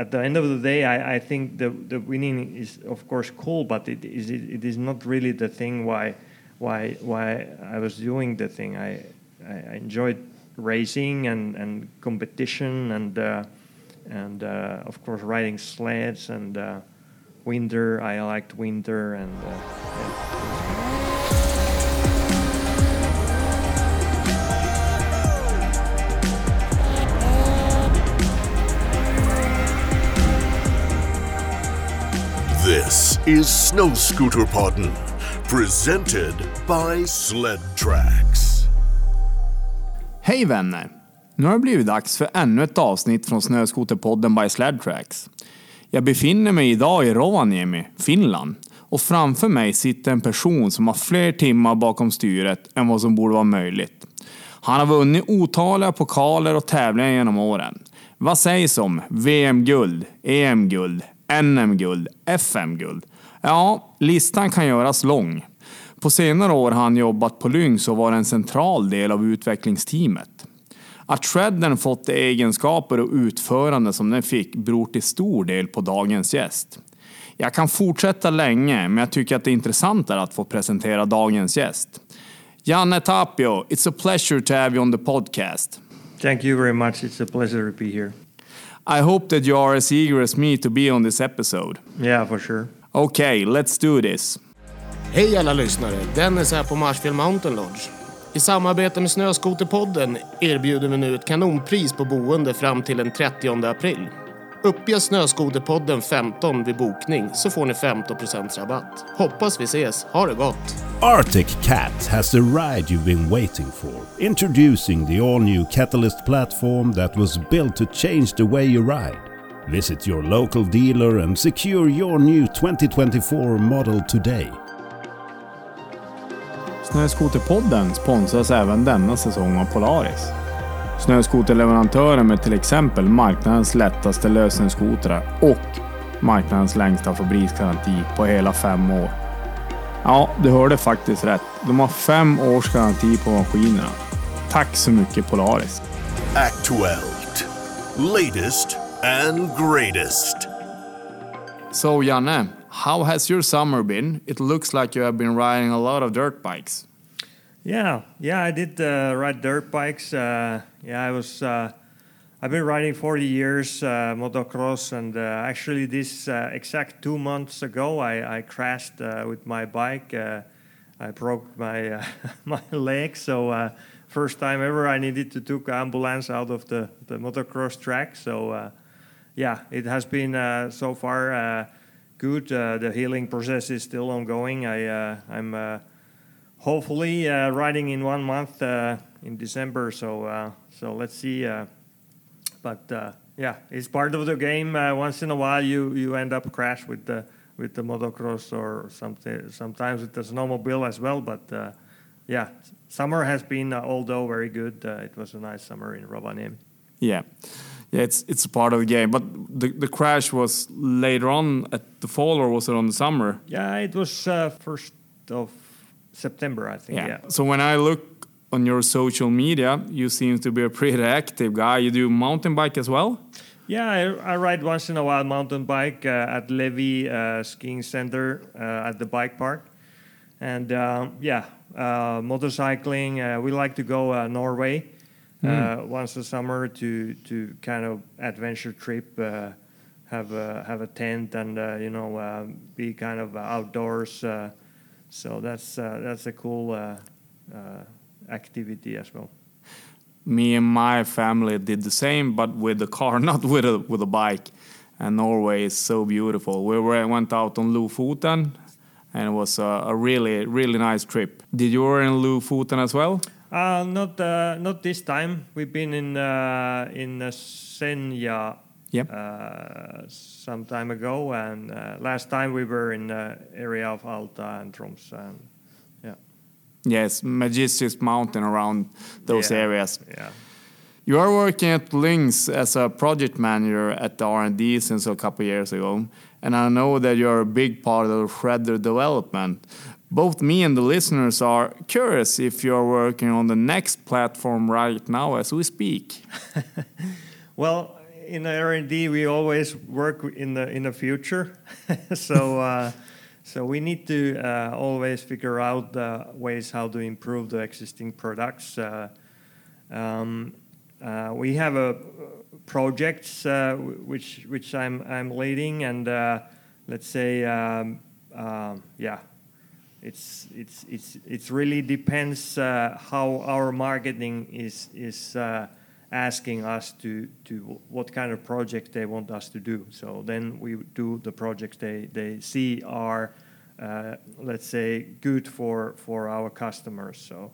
at the end of the day, I, I think the, the winning is of course cool, but it is it, it is not really the thing why why why I was doing the thing. I I enjoyed racing and, and competition and uh, and uh, of course riding sleds and uh, winter. I liked winter and. Uh, yeah. This is Snow Scooter Podden, presented by Sled Tracks. Hej vänner! Nu har det blivit dags för ännu ett avsnitt från Snöskoterpodden by Sled Tracks. Jag befinner mig idag i Rovaniemi, Finland. Och framför mig sitter en person som har fler timmar bakom styret än vad som borde vara möjligt. Han har vunnit otaliga pokaler och tävlingar genom åren. Vad sägs om VM-guld, EM-guld, NM-guld, FM-guld? Ja, listan kan göras lång. På senare år har han jobbat på Lynx och varit en central del av utvecklingsteamet. Att shredden fått de egenskaper och utförande som den fick beror till stor del på dagens gäst. Jag kan fortsätta länge, men jag tycker att det är intressantare att få presentera dagens gäst. Janne Tapio, it's a pleasure to have you on the podcast. Thank you very much. It's a pleasure to be here. I hope that you are as eager as me to be on this episode. Yeah, for sure. Okay, let's do this. Hej alla lyssnare! Dennis här på Marshfield Mountain Lodge. I samarbete med Snöskoterpodden erbjuder vi nu ett kanonpris på boende fram till den 30 april. Uppger Snöskoterpodden 15 vid bokning så får ni 15% rabatt. Hoppas vi ses. Ha det gott! Arctic Cat has the ride you've been waiting for. Introducing the all new Catalyst platform that was built to change the way you ride. Visit your local dealer and secure your new 2024 model today. Snöskoterpodden sponsras även denna säsong av Polaris. Snöskoterleverantören med till exempel marknadens lättaste lösenskotrar och marknadens längsta fabriksgaranti på hela fem år. Ja, du hörde faktiskt rätt. De har fem års garanti på maskinerna. Tack så mycket Polaris! Aktuellt. Latest and greatest. So Janne, how has your summer been? It looks like you have been riding a lot of dirt bikes. Yeah, yeah, I did uh, ride dirt bikes. Uh, yeah, I was. Uh, I've been riding 40 years uh, motocross, and uh, actually, this uh, exact two months ago, I, I crashed uh, with my bike. Uh, I broke my uh, my leg, so first time ever, I needed to took ambulance out of the the motocross track. So yeah, it has been so far good. The healing process is still ongoing. I I'm hopefully riding in one month in December. So so let's see. But uh, yeah, it's part of the game. Uh, once in a while, you you end up crash with the with the motocross or something. Sometimes with the snowmobile as well. But uh, yeah, summer has been uh, although very good. Uh, it was a nice summer in Rovaniemi. Yeah, yeah, it's it's part of the game. But the the crash was later on at the fall, or was it on the summer? Yeah, it was uh, first of September, I think. Yeah. So when I look on your social media, you seem to be a pretty active guy. You do mountain bike as well. Yeah, I, I ride once in a while mountain bike uh, at Levi uh, Skiing Center uh, at the bike park, and um, yeah, uh, motorcycling. Uh, we like to go uh, Norway uh, once a summer to to kind of adventure trip. Uh, have a have a tent and uh, you know uh, be kind of outdoors. Uh, so that's uh, that's a cool uh, uh, activity as well. Me and my family did the same, but with a car, not with a with a bike. And Norway is so beautiful. We were, went out on Lofoten, and it was a, a really really nice trip. Did you were in Lofoten as well? Uh, not uh, not this time. We've been in uh, in uh, Senja Yep. uh, some time ago, and uh, last time we were in the area of Alta and Tromsø. And, Yes, Majestic Mountain around those Yeah. areas. yeah, You are working at Lynx as a project manager at the R&D since a couple years ago, and I know that you're a big part of the shredder development. Both me and the listeners are curious if you're working on the next platform right now as we speak. Well, in R&D, we always work in the in the future. so uh, so we need to uh, always figure out uh, ways how to improve the existing products. Uh, um, uh, we have a projects uh, which which I'm I'm leading, and let's say um, yeah, it's it's it's it's really depends how our marketing is is asking us to, to what kind of project they want us to do. So then we do the projects they, they see are, uh, let's say, good for, for our customers. So,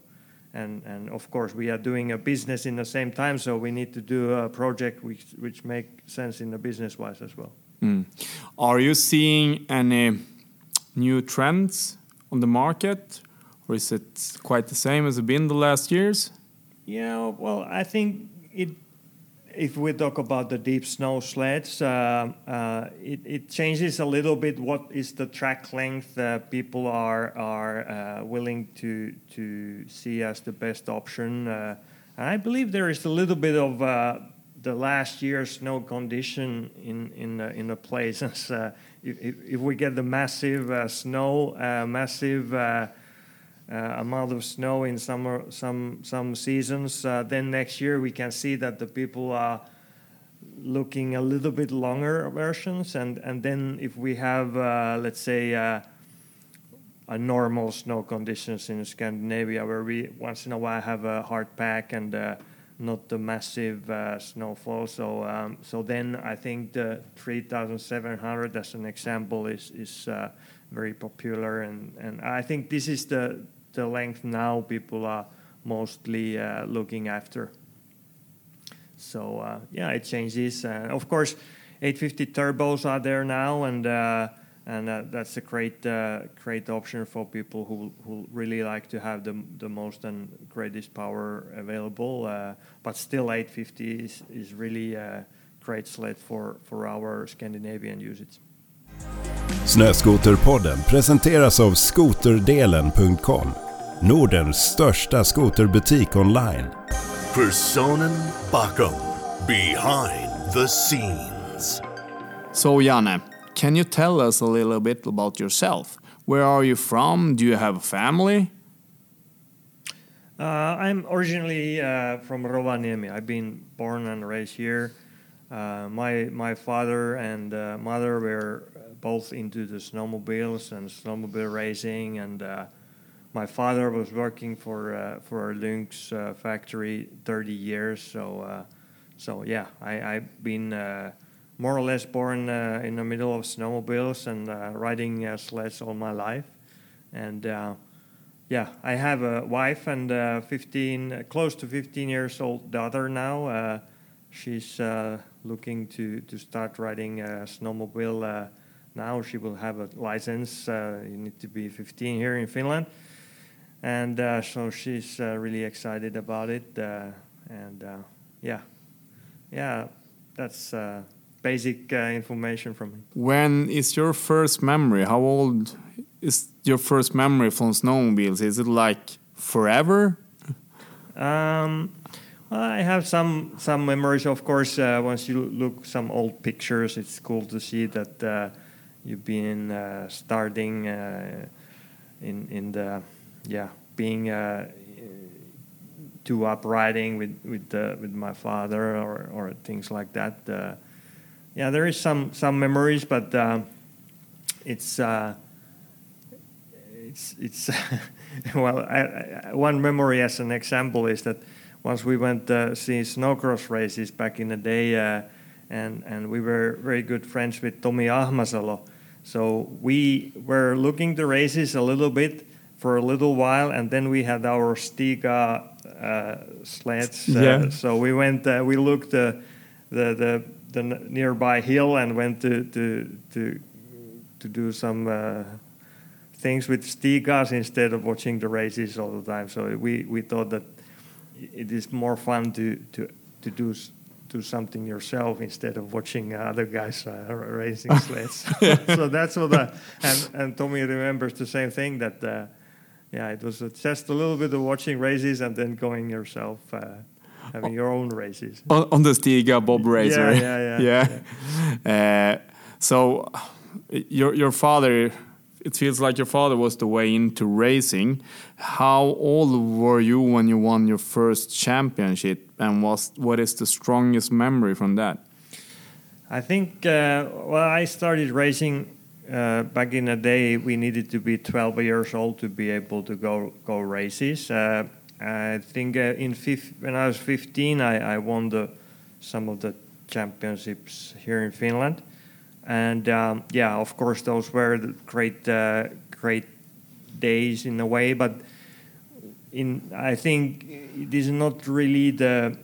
and, and of course, we are doing a business in the same time, so we need to do a project which, which make sense in the business wise as well. Mm. Are you seeing any new trends on the market, or is it quite the same as it's been the last years? Yeah, well, I think it, if we talk about the deep snow sleds, uh, uh, it, it, changes a little bit what is the track length uh, people are are uh, willing to to see as the best option. Uh, I believe there is a little bit of uh, the last year's snow condition in in in the places. if, if, we get the massive snow, massive amount of snow in summer, some some seasons. Uh, then next year we can see that the people are looking a little bit longer versions, and and then if we have uh, let's say a normal snow conditions in Scandinavia, where we once in a while have a hard pack and uh, not the massive uh, snowfall. So, um, so then I think the 3,700 as an example is is uh, very popular, and and I think this is the the length now people are mostly uh, looking after. So uh, yeah, it changes. Uh, of course, 850 turbos are there now, and uh, and uh, that's a great uh, great option for people who, who really like to have the the most and greatest power available. but still, 850 is is really a great sled for for our Scandinavian usage. Snöskoterpodden presenteras av skoterdelen.com Nordens största skoterbutik online. Personen bakom. Behind the scenes. So Janne, can you tell us a little bit about yourself? Where are you from? Do you have a family? Uh, I'm originally uh, from Rovaniemi. I've been born and raised here. Uh, my my father and uh, mother were both into the snowmobiles and snowmobile racing, and uh, my father was working for uh, for Lynx uh, factory 30 years. So uh, so yeah, I, I've been uh, more or less born uh, in the middle of snowmobiles and uh, riding sleds all my life. And yeah, I have a wife and 15, close to 15 years old daughter now. she's looking to to start riding a snowmobile. now she will have a license. you need to be 15 here in Finland and uh, so she's uh, really excited about it. Uh, and uh, yeah, yeah, that's uh, basic uh, information from me. When is your first memory? How old is your first memory from snowmobiles? Is it like forever? Um, well, I have some some memories, of course. once you look some old pictures, it's cool to see that you've been starting in in the yeah, being uh, too upriding with with uh, with my father or or things like that. Uh, yeah, there is some some memories, but uh, it's uh, it's it's well. I, I, one memory, as an example, is that once we went uh, see snowcross races back in the day, and and we were very good friends with Tomi Ahmasalo. So we were looking the races a little bit, for a little while, and then we had our Stiga uh, sleds. Uh, yeah. So we went, uh, we looked the, the the nearby hill and went to to to to do some uh, things with Stigas instead of watching the races all the time. So we we thought that it is more fun to to to do do something yourself instead of watching other guys uh, racing sleds. so that's what. Uh, and and Tommy remembers the same thing that yeah, it was just a little bit of watching races and then going yourself. Uh, having your own races. on, on the Stiga Bob Racer. yeah, yeah, yeah. Uh, so your your father, it feels like your father was the way into racing. How old were you when you won your first championship, and was what is the strongest memory from that? I think uh, well, I started racing uh, back in the day. We needed to be 12 years old to be able to go go races. Uh, I think uh, in when I was 15, I, I won the some of the championships here in Finland, and um, yeah, of course, those were great uh, great days in a way. But in I think it is not really the.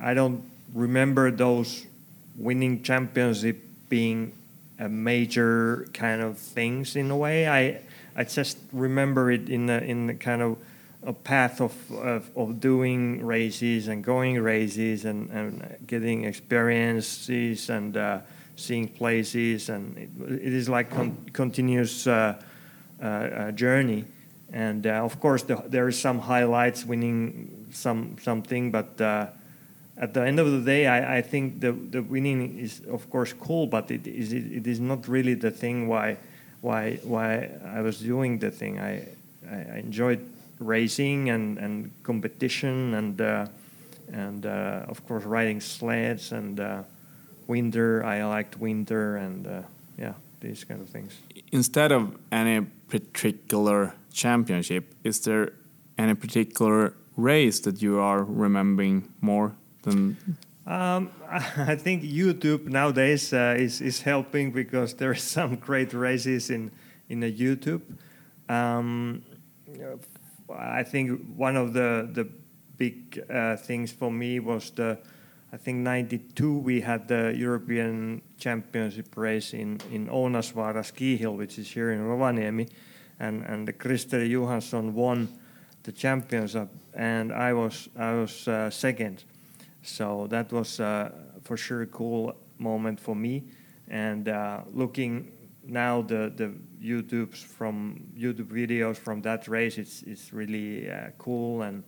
I don't remember those winning championship being a major kind of things in a way. I I just remember it in the in the kind of a path of, of, of doing races and going races and, and getting experiences and uh, seeing places and it, it is like con- continuous uh, uh, journey and uh, of course the, there is some highlights winning some something but uh, at the end of the day I, I think the, the winning is of course cool but it is it, it is not really the thing why why why I was doing the thing I I enjoyed racing and, and competition and uh, and uh, of course riding sleds and uh, winter. I liked winter and uh, yeah, these kind of things. Instead of any particular championship, is there any particular race that you are remembering more than? Um, I think YouTube nowadays uh, is is helping because there are some great races in in the YouTube. Um, I think one of the the big uh, things for me was the I think '92 we had the European Championship race in in Ounasvaara ski hill, which is here in Rovaniemi, and and the Christer Johansson won the championship, and I was I was uh, second, so that was uh, for sure a cool moment for me, and uh, looking now the the YouTube's from YouTube videos from that race. It's it's really uh, cool and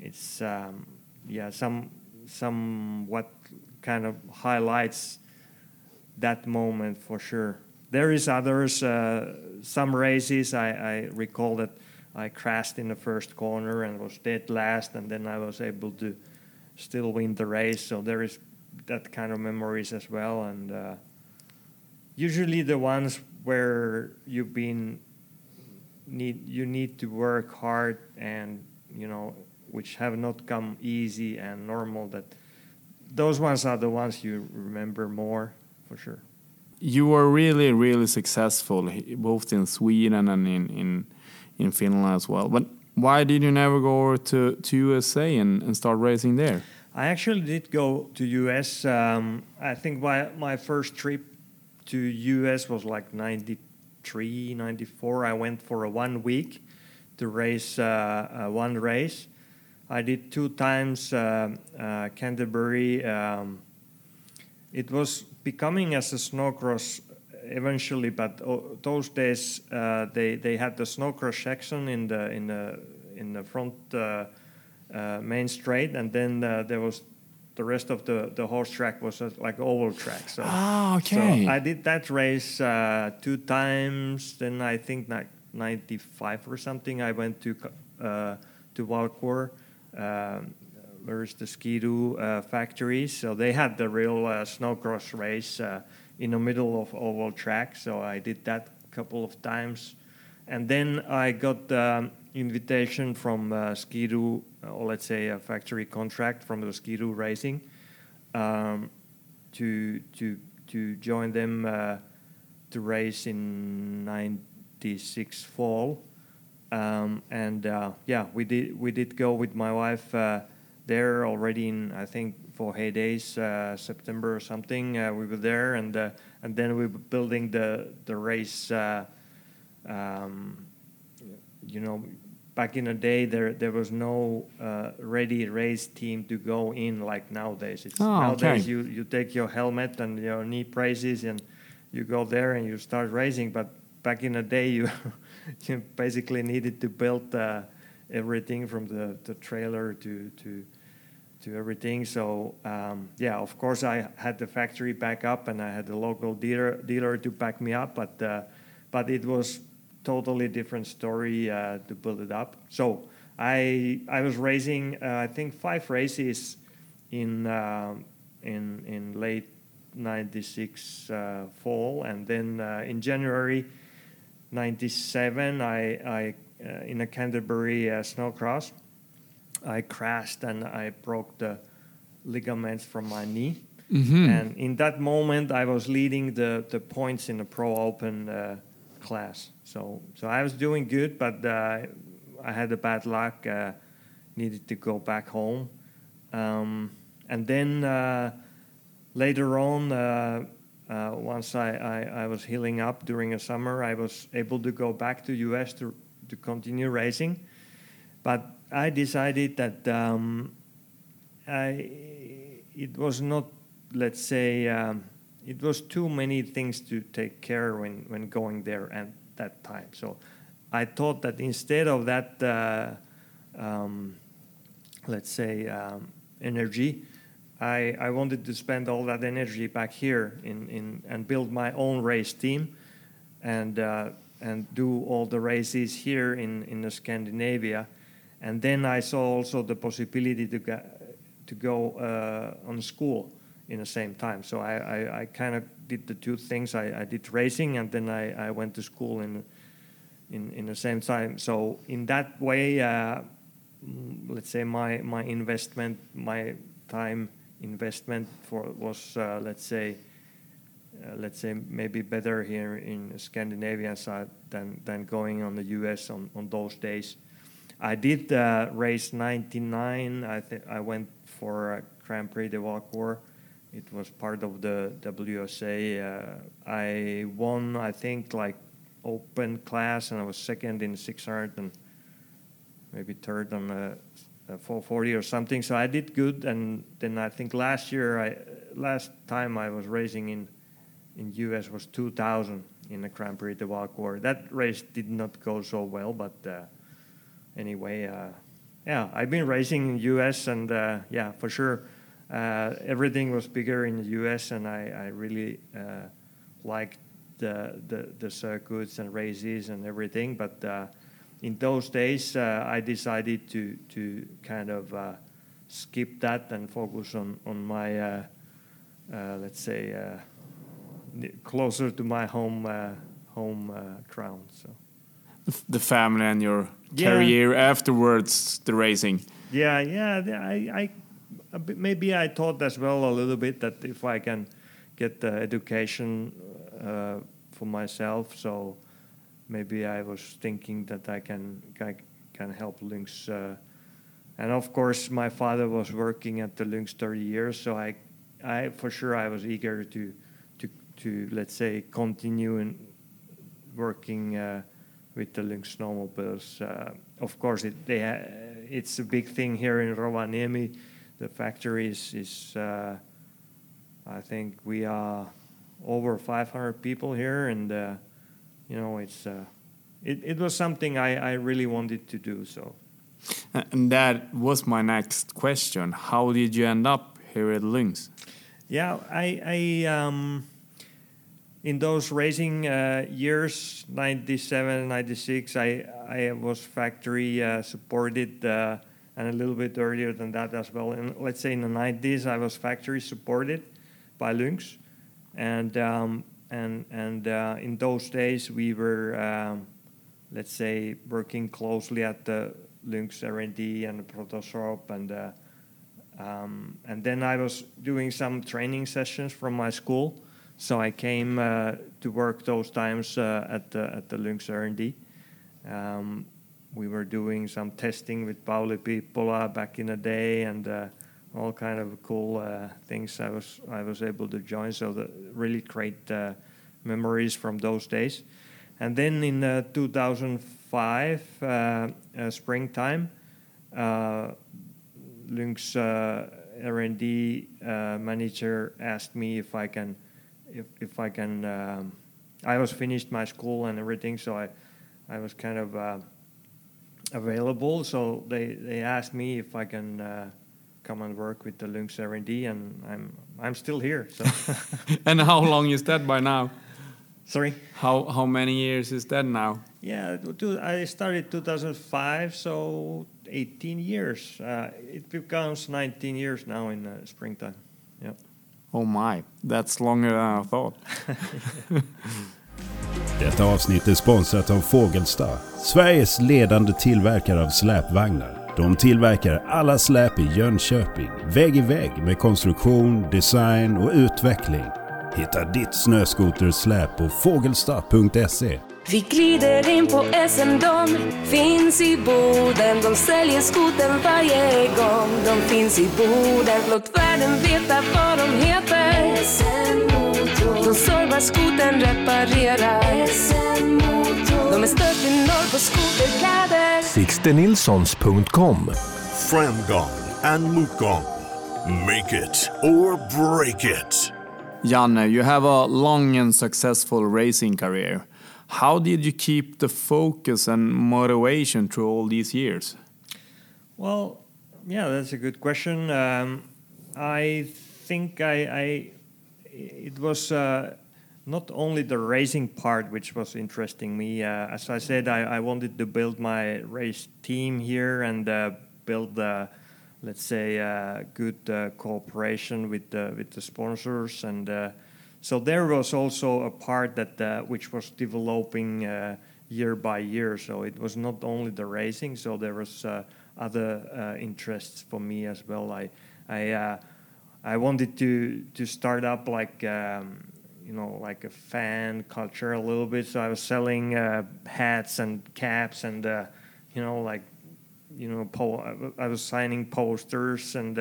it's um, yeah some somewhat kind of highlights that moment for sure. There is others. Uh, some races I, I recall that I crashed in the first corner and was dead last, and then I was able to still win the race. So there is that kind of memories as well, and. Uh, usually the ones where you've been need you need to work hard and you know which have not come easy and normal that those ones are the ones you remember more for sure you were really really successful both in sweden and in in, in finland as well but why did you never go over to, to usa and, and start racing there i actually did go to us um, i think my, my first trip to US was like 93, 94. I went for a one week to race uh, uh, one race. I did two times uh, uh Canterbury. Um, it was becoming as a snowcross eventually, but those days uh, they they had the snowcross section in the in the in the front uh, main straight, and then there was the rest of the, the horse track was a, like oval track. So, oh, okay. So I did that race uh, two times. Then I think like 95 or something. I went to uh, to Valcourt, um, where's the Ski-Doo uh, factory. So they had the real uh, snowcross race uh, in the middle of oval track. So I did that a couple of times, and then I got the invitation from uh, Ski-Doo or let's say a factory contract from the Ski-Doo Racing um, to to to join them uh, to race in '96 fall. Um, and uh, yeah, we did we did go with my wife uh, there already in I think for heydays uh, September or something. Uh, we were there and uh, and then we were building the the race. Um, you know, back in the day there there was no uh, ready race team to go in like nowadays. It's oh, nowadays okay. you, you take your helmet and your knee braces and you go there and you start racing. But back in the day you you basically needed to build uh, everything from the, the trailer to to to everything. So um, yeah, of course I had the factory back up and I had the local dealer dealer to back me up, but uh, but it was totally different story uh, to build it up. So I I was racing uh, I think five races in um in in late '96 uh, fall, and then uh, in January '97 I I uh, in a Canterbury uh, snowcross I crashed and I broke the ligaments from my knee. And in that moment, I was leading the, the points in the Pro Open uh, class. So so I was doing good, but uh, I had a bad luck. Uh, needed to go back home, um, and then uh, later on. Uh, uh, once I, I, I was healing up during the summer, I was able to go back to US to, to continue racing. But I decided that um, I, it was not, let's say, um, it was too many things to take care when, when going there at that time. So I thought that instead of that, uh, um, let's say, um, energy, I, I wanted to spend all that energy back here in, in, and build my own race team and, uh, and do all the races here in, in Scandinavia. And then I saw also the possibility to, go to go uh, on school in the same time. So I, I, I kind of did the two things. I, I did racing and then I, I went to school in, in, in the same time. So in that way, uh, mm, let's say my, my investment, my time investment for was, uh, let's say, uh, let's say maybe better here in Scandinavian side than, than going on the US on, on those days. I did uh, race 99. I think I went for a Grand Prix de Valcourt. It was part of the WSA. Uh, I won, I think, like open class, and I was second in 600 and maybe third on the uh, 440 or something. So I did good, and then I think last year, I last time I was racing in in US was 2000 in the Grand Prix de Valcourt. That race did not go so well, but uh, anyway, uh, yeah, I've been racing in the US, and uh, yeah, for sure, uh, everything was bigger in the US, and I, I really liked the, the the circuits and races and everything. But in those days, I decided to to kind of skip that and focus on on my uh, uh, let's say uh, closer to my home home ground. So. The family and your. Career afterwards, the racing. Yeah, yeah. I, I, I, a bit- maybe I thought as well a little bit that if I can get the education uh, for myself, so maybe I was thinking that I can I can help Lynx. Uh, and of course, my father was working at the Lynx 30 years, so I, I for sure I was eager to, to, to let's say continue in working uh, with the Lynx snowmobiles. Uh, of course, it, they ha- it's a big thing here in Rovaniemi. The factory is, is uh, I think we are over 500 people here, and uh, you know, it's uh, it, it was something I, I really wanted to do. So. And that was my next question. How did you end up here at Lynx? Yeah, I, I um, in those racing uh, years, 97, 96, I, I was factory uh, supported uh, and a little bit earlier than that as well. And let's say in the 90s, I was factory supported by Lynx. And, um, and, and uh, in those days, we were, um, let's say, working closely at the Lynx R&D and the Protoshop and uh, um, and then I was doing some training sessions from my school, so I came uh, to work those times uh, at the at the Lynx R&D. Um, we were doing some testing with Pauli Piippola back in the day, and uh, all kind of cool uh, things. I was I was able to join, so the really great uh, memories from those days. And then in uh, 2005, uh, uh, springtime. Lynx R&D manager asked me if I can, if, if I can. Um, I was finished my school and everything, so I, I was kind of uh, available. So they, they asked me if I can uh, come and work with the Lynx R&D, and I'm I'm still here. So And how long is that by now? sorry. How how many years is that now? Yeah, I started 2005, so 18 years. Uh, it becomes 19 years now in uh, springtime. Yeah. Oh my, that's longer than I thought. Detta avsnitt är sponsrat av Fågelsta, Sveriges ledande tillverkare av släpvagnar. De tillverkar alla släp i Jönköping, vägg i vägg med konstruktion, design och utveckling. Hitta ditt snöskotersläp på fågelsta.se. Vi glider in på SM, de finns i Boden. De säljer skoten varje gång de finns i Boden. Låt världen veta vad de heter. De servar skoten, reparerar. De är störst i norr på skoterkläder. Sixtenilssons.com Framgång and motgång. Make it or break it. Janne, you have a long and successful racing career. How did you keep the focus and motivation through all these years? Well, yeah, that's a good question. Um, I think I, I it was uh, not only the racing part which was interesting me. Uh, as I said, I, I wanted to build my race team here and uh, build, uh, let's say, uh, good uh, cooperation with the with the sponsors and. So there was also a part that uh, which was developing uh, year by year. So it was not only the racing. So there was uh, other uh, interests for me as well. I I uh, I wanted to to start up like um, you know like a fan culture a little bit. So I was selling uh, hats and caps and you know like you know po- I was signing posters and.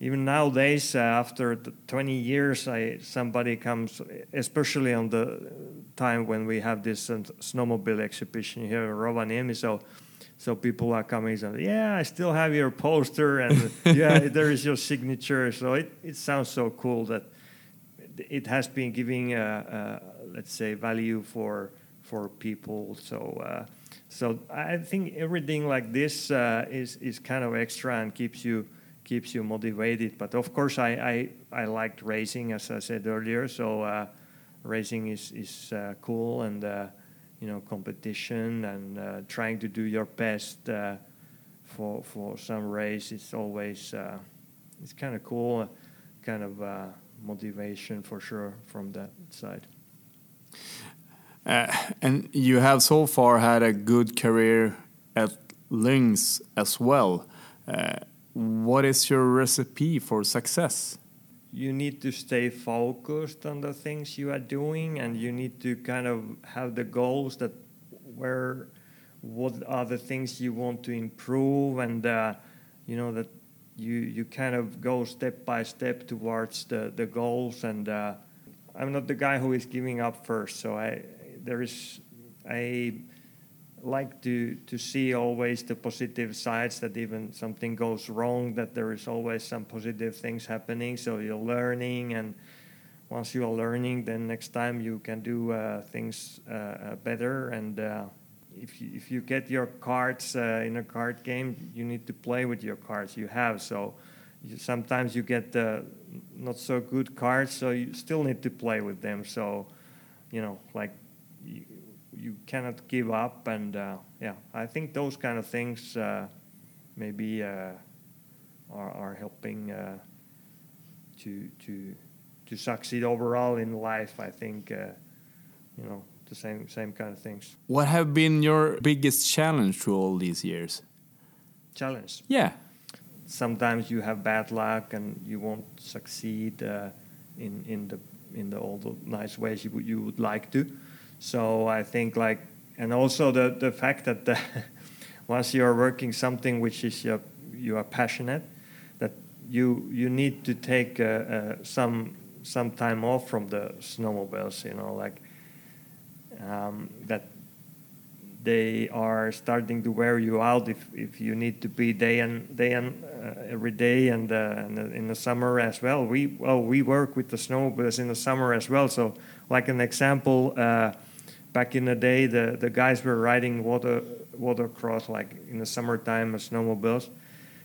Even nowadays, uh, after 20 years, I, somebody comes, especially on the time when we have this uh, snowmobile exhibition here in Rovaniemi. So, so people are coming and yeah, I still have your poster, and yeah, there is your signature. So it, it sounds so cool that it has been giving, uh, let's say, value for for people. So. Uh, so I think everything like this uh, is is kind of extra and keeps you keeps you motivated. But of course, I, I, I liked racing, as I said earlier. So uh, racing is, is uh, cool and, uh, you know, competition and uh, trying to do your best uh, for, for some race. It's always, uh, it's kind of cool, kind of motivation for sure from that side. And you have so far had a good career at Lynx as well. What is your recipe for success? You need to stay focused on the things you are doing, and you need to kind of have the goals that where what are the things you want to improve, and uh, you know that you you kind of go step by step towards the the goals. And uh, I'm not the guy who is giving up first, so I there is a like to to see always the positive sides that even something goes wrong that there is always some positive things happening. So you're learning and once you are learning then next time you can do uh, things uh, uh, better. And uh, if you, if you get your cards uh, in a card game you need to play with your cards you have. So you, sometimes you get uh, not so good cards so you still need to play with them. So you know like you, cannot give up and uh, yeah i think those kind of things uh, maybe uh, are, are helping uh, to to to succeed overall in life i think uh, you know the same same kind of things What have been your biggest challenge through all these years? challenge Yeah. sometimes you have bad luck and you won't succeed uh, in in the in the all the nice ways you would, you would like to so I think like, and also the the fact that the, once you are working something which is your, you are passionate, that you you need to take uh, uh, some some time off from the snowmobiles. You know, like um, that they are starting to wear you out if, if you need to be day and day and uh, every day and, uh, and in the summer as well. We well we work with the snowmobiles in the summer as well. So like an example, uh, back in the day, the, the guys were riding water watercross like in the summertime, snowmobiles.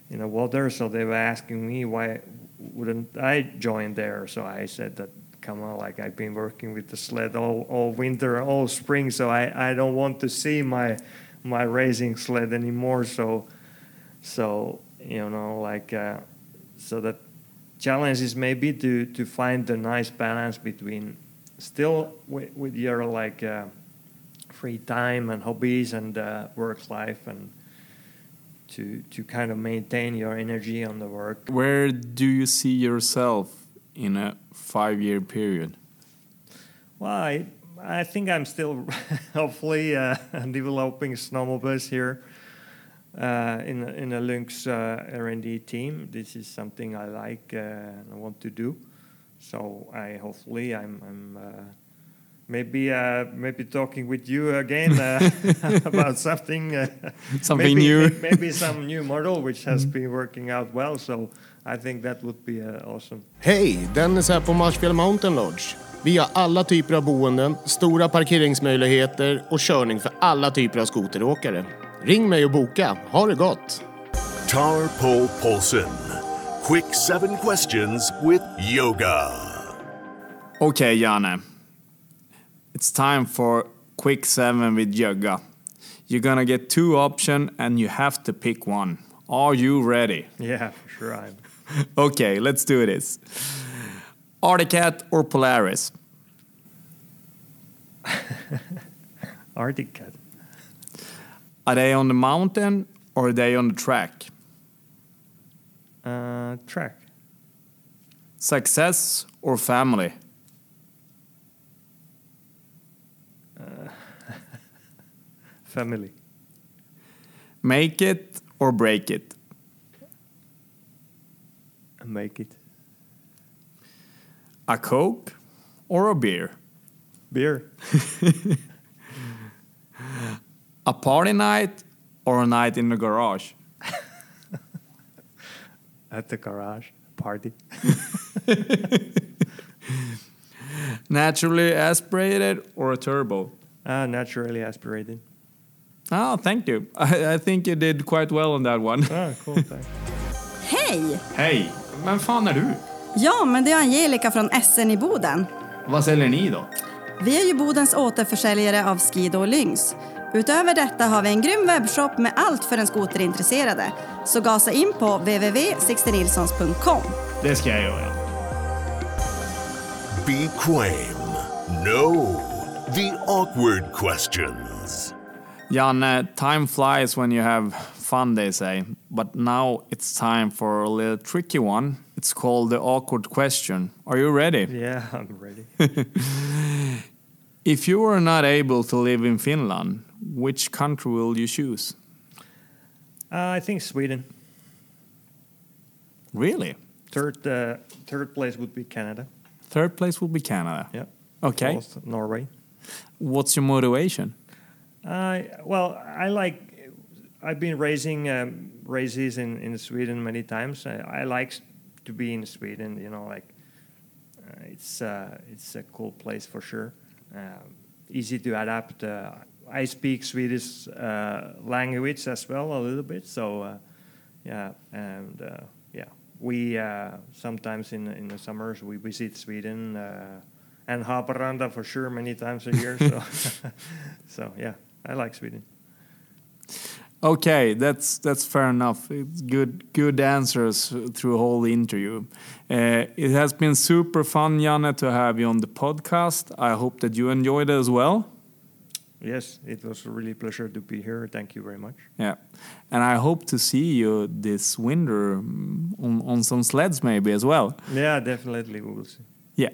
in the water. So they were asking me why wouldn't I join there. So I said that come on, like I've been working with the sled all, all winter, all spring, so I, I don't want to see my my racing sled anymore. So so you know like uh, so that challenge is maybe to to find the nice balance between still with, with your like uh, free time and hobbies and uh, work life and to to kind of maintain your energy on the work. Where do you see yourself in a five-year period? Well, I, I think I'm still hopefully uh, developing snowmobiles here uh, in in a Lynx uh, R&D team. This is something I like uh, and I want to do. So I hopefully I'm, I'm uh, maybe uh, maybe talking with you again uh, about something uh, Something maybe, new. may- maybe some new model which has been working out well. So I think that would be uh, awesome. Hej! Dennis här på Marshfield Mountain Lodge. Vi har alla typer av boenden, stora parkeringsmöjligheter och körning för alla typer av skoteråkare. Ring mig och boka. Ha det gott! Tar Pole Polson. Quick seven questions with yoga. Okay, Janne. It's time for quick seven with Jögga. You're gonna get two options and you have to pick one. Are you ready? Yeah, for sure. I'm. Okay, let's do this. Arctic Cat or Polaris? Arctic cat. Are they on the mountain or are they on the track? Uh, track. Success or family? Family. Make it or break it? Make it. A Coke or a beer? Beer. A party night or a night in the garage? At the garage. Party. Naturally aspirated or a turbo? Uh, naturally aspirated. Oh, thank you. I, I think you did quite well on that one. Ah, cool. Hej! Hej! Vem fan är du? Ja, men det är Angelica från SN i Boden. Vad säljer ni då? Vi är ju Bodens återförsäljare av Skido och Lynx. Utöver detta har vi en grym webbshop med allt för den skoterintresserade. Så gasa in på www.sixtenilssons.com. Det ska jag göra. Be. No. The awkward questions. Janne, time flies when you have fun, they say. But now it's time for a little tricky one. It's called the awkward question. Are you ready? Yeah, I'm ready. If you were not able to live in Finland, which country will you choose? Uh, I think Sweden. Really? Third, uh, third place would be Canada. Third place would be Canada. Yeah. Okay. Fourth, Norway. What's your motivation? Uh, well, I like. I've been raising um, races in, in Sweden many times. I, I like to be in Sweden. You know, like uh, it's uh, it's a cool place for sure. Um, easy to adapt. Uh, I speak Swedish uh, language as well a little bit. So uh, yeah, and uh, yeah, we uh, sometimes in in the summers we visit Sweden. Uh, and Haparanda for sure many times a year. So, so yeah, I like Sweden. Okay, that's that's fair enough. It's good good answers through whole interview. Uh, it has been super fun, Janne, to have you on the podcast. I hope that you enjoyed it as well. Yes, it was a really pleasure to be here. Thank you very much. Yeah, and I hope to see you this winter mm, on, on some sleds maybe as well. Yeah, definitely we will see. Yeah.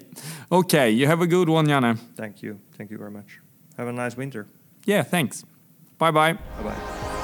Okay, you have a good one, Janne. Thank you. Thank you very much. Have a nice winter. Yeah, thanks. Bye bye. Bye bye.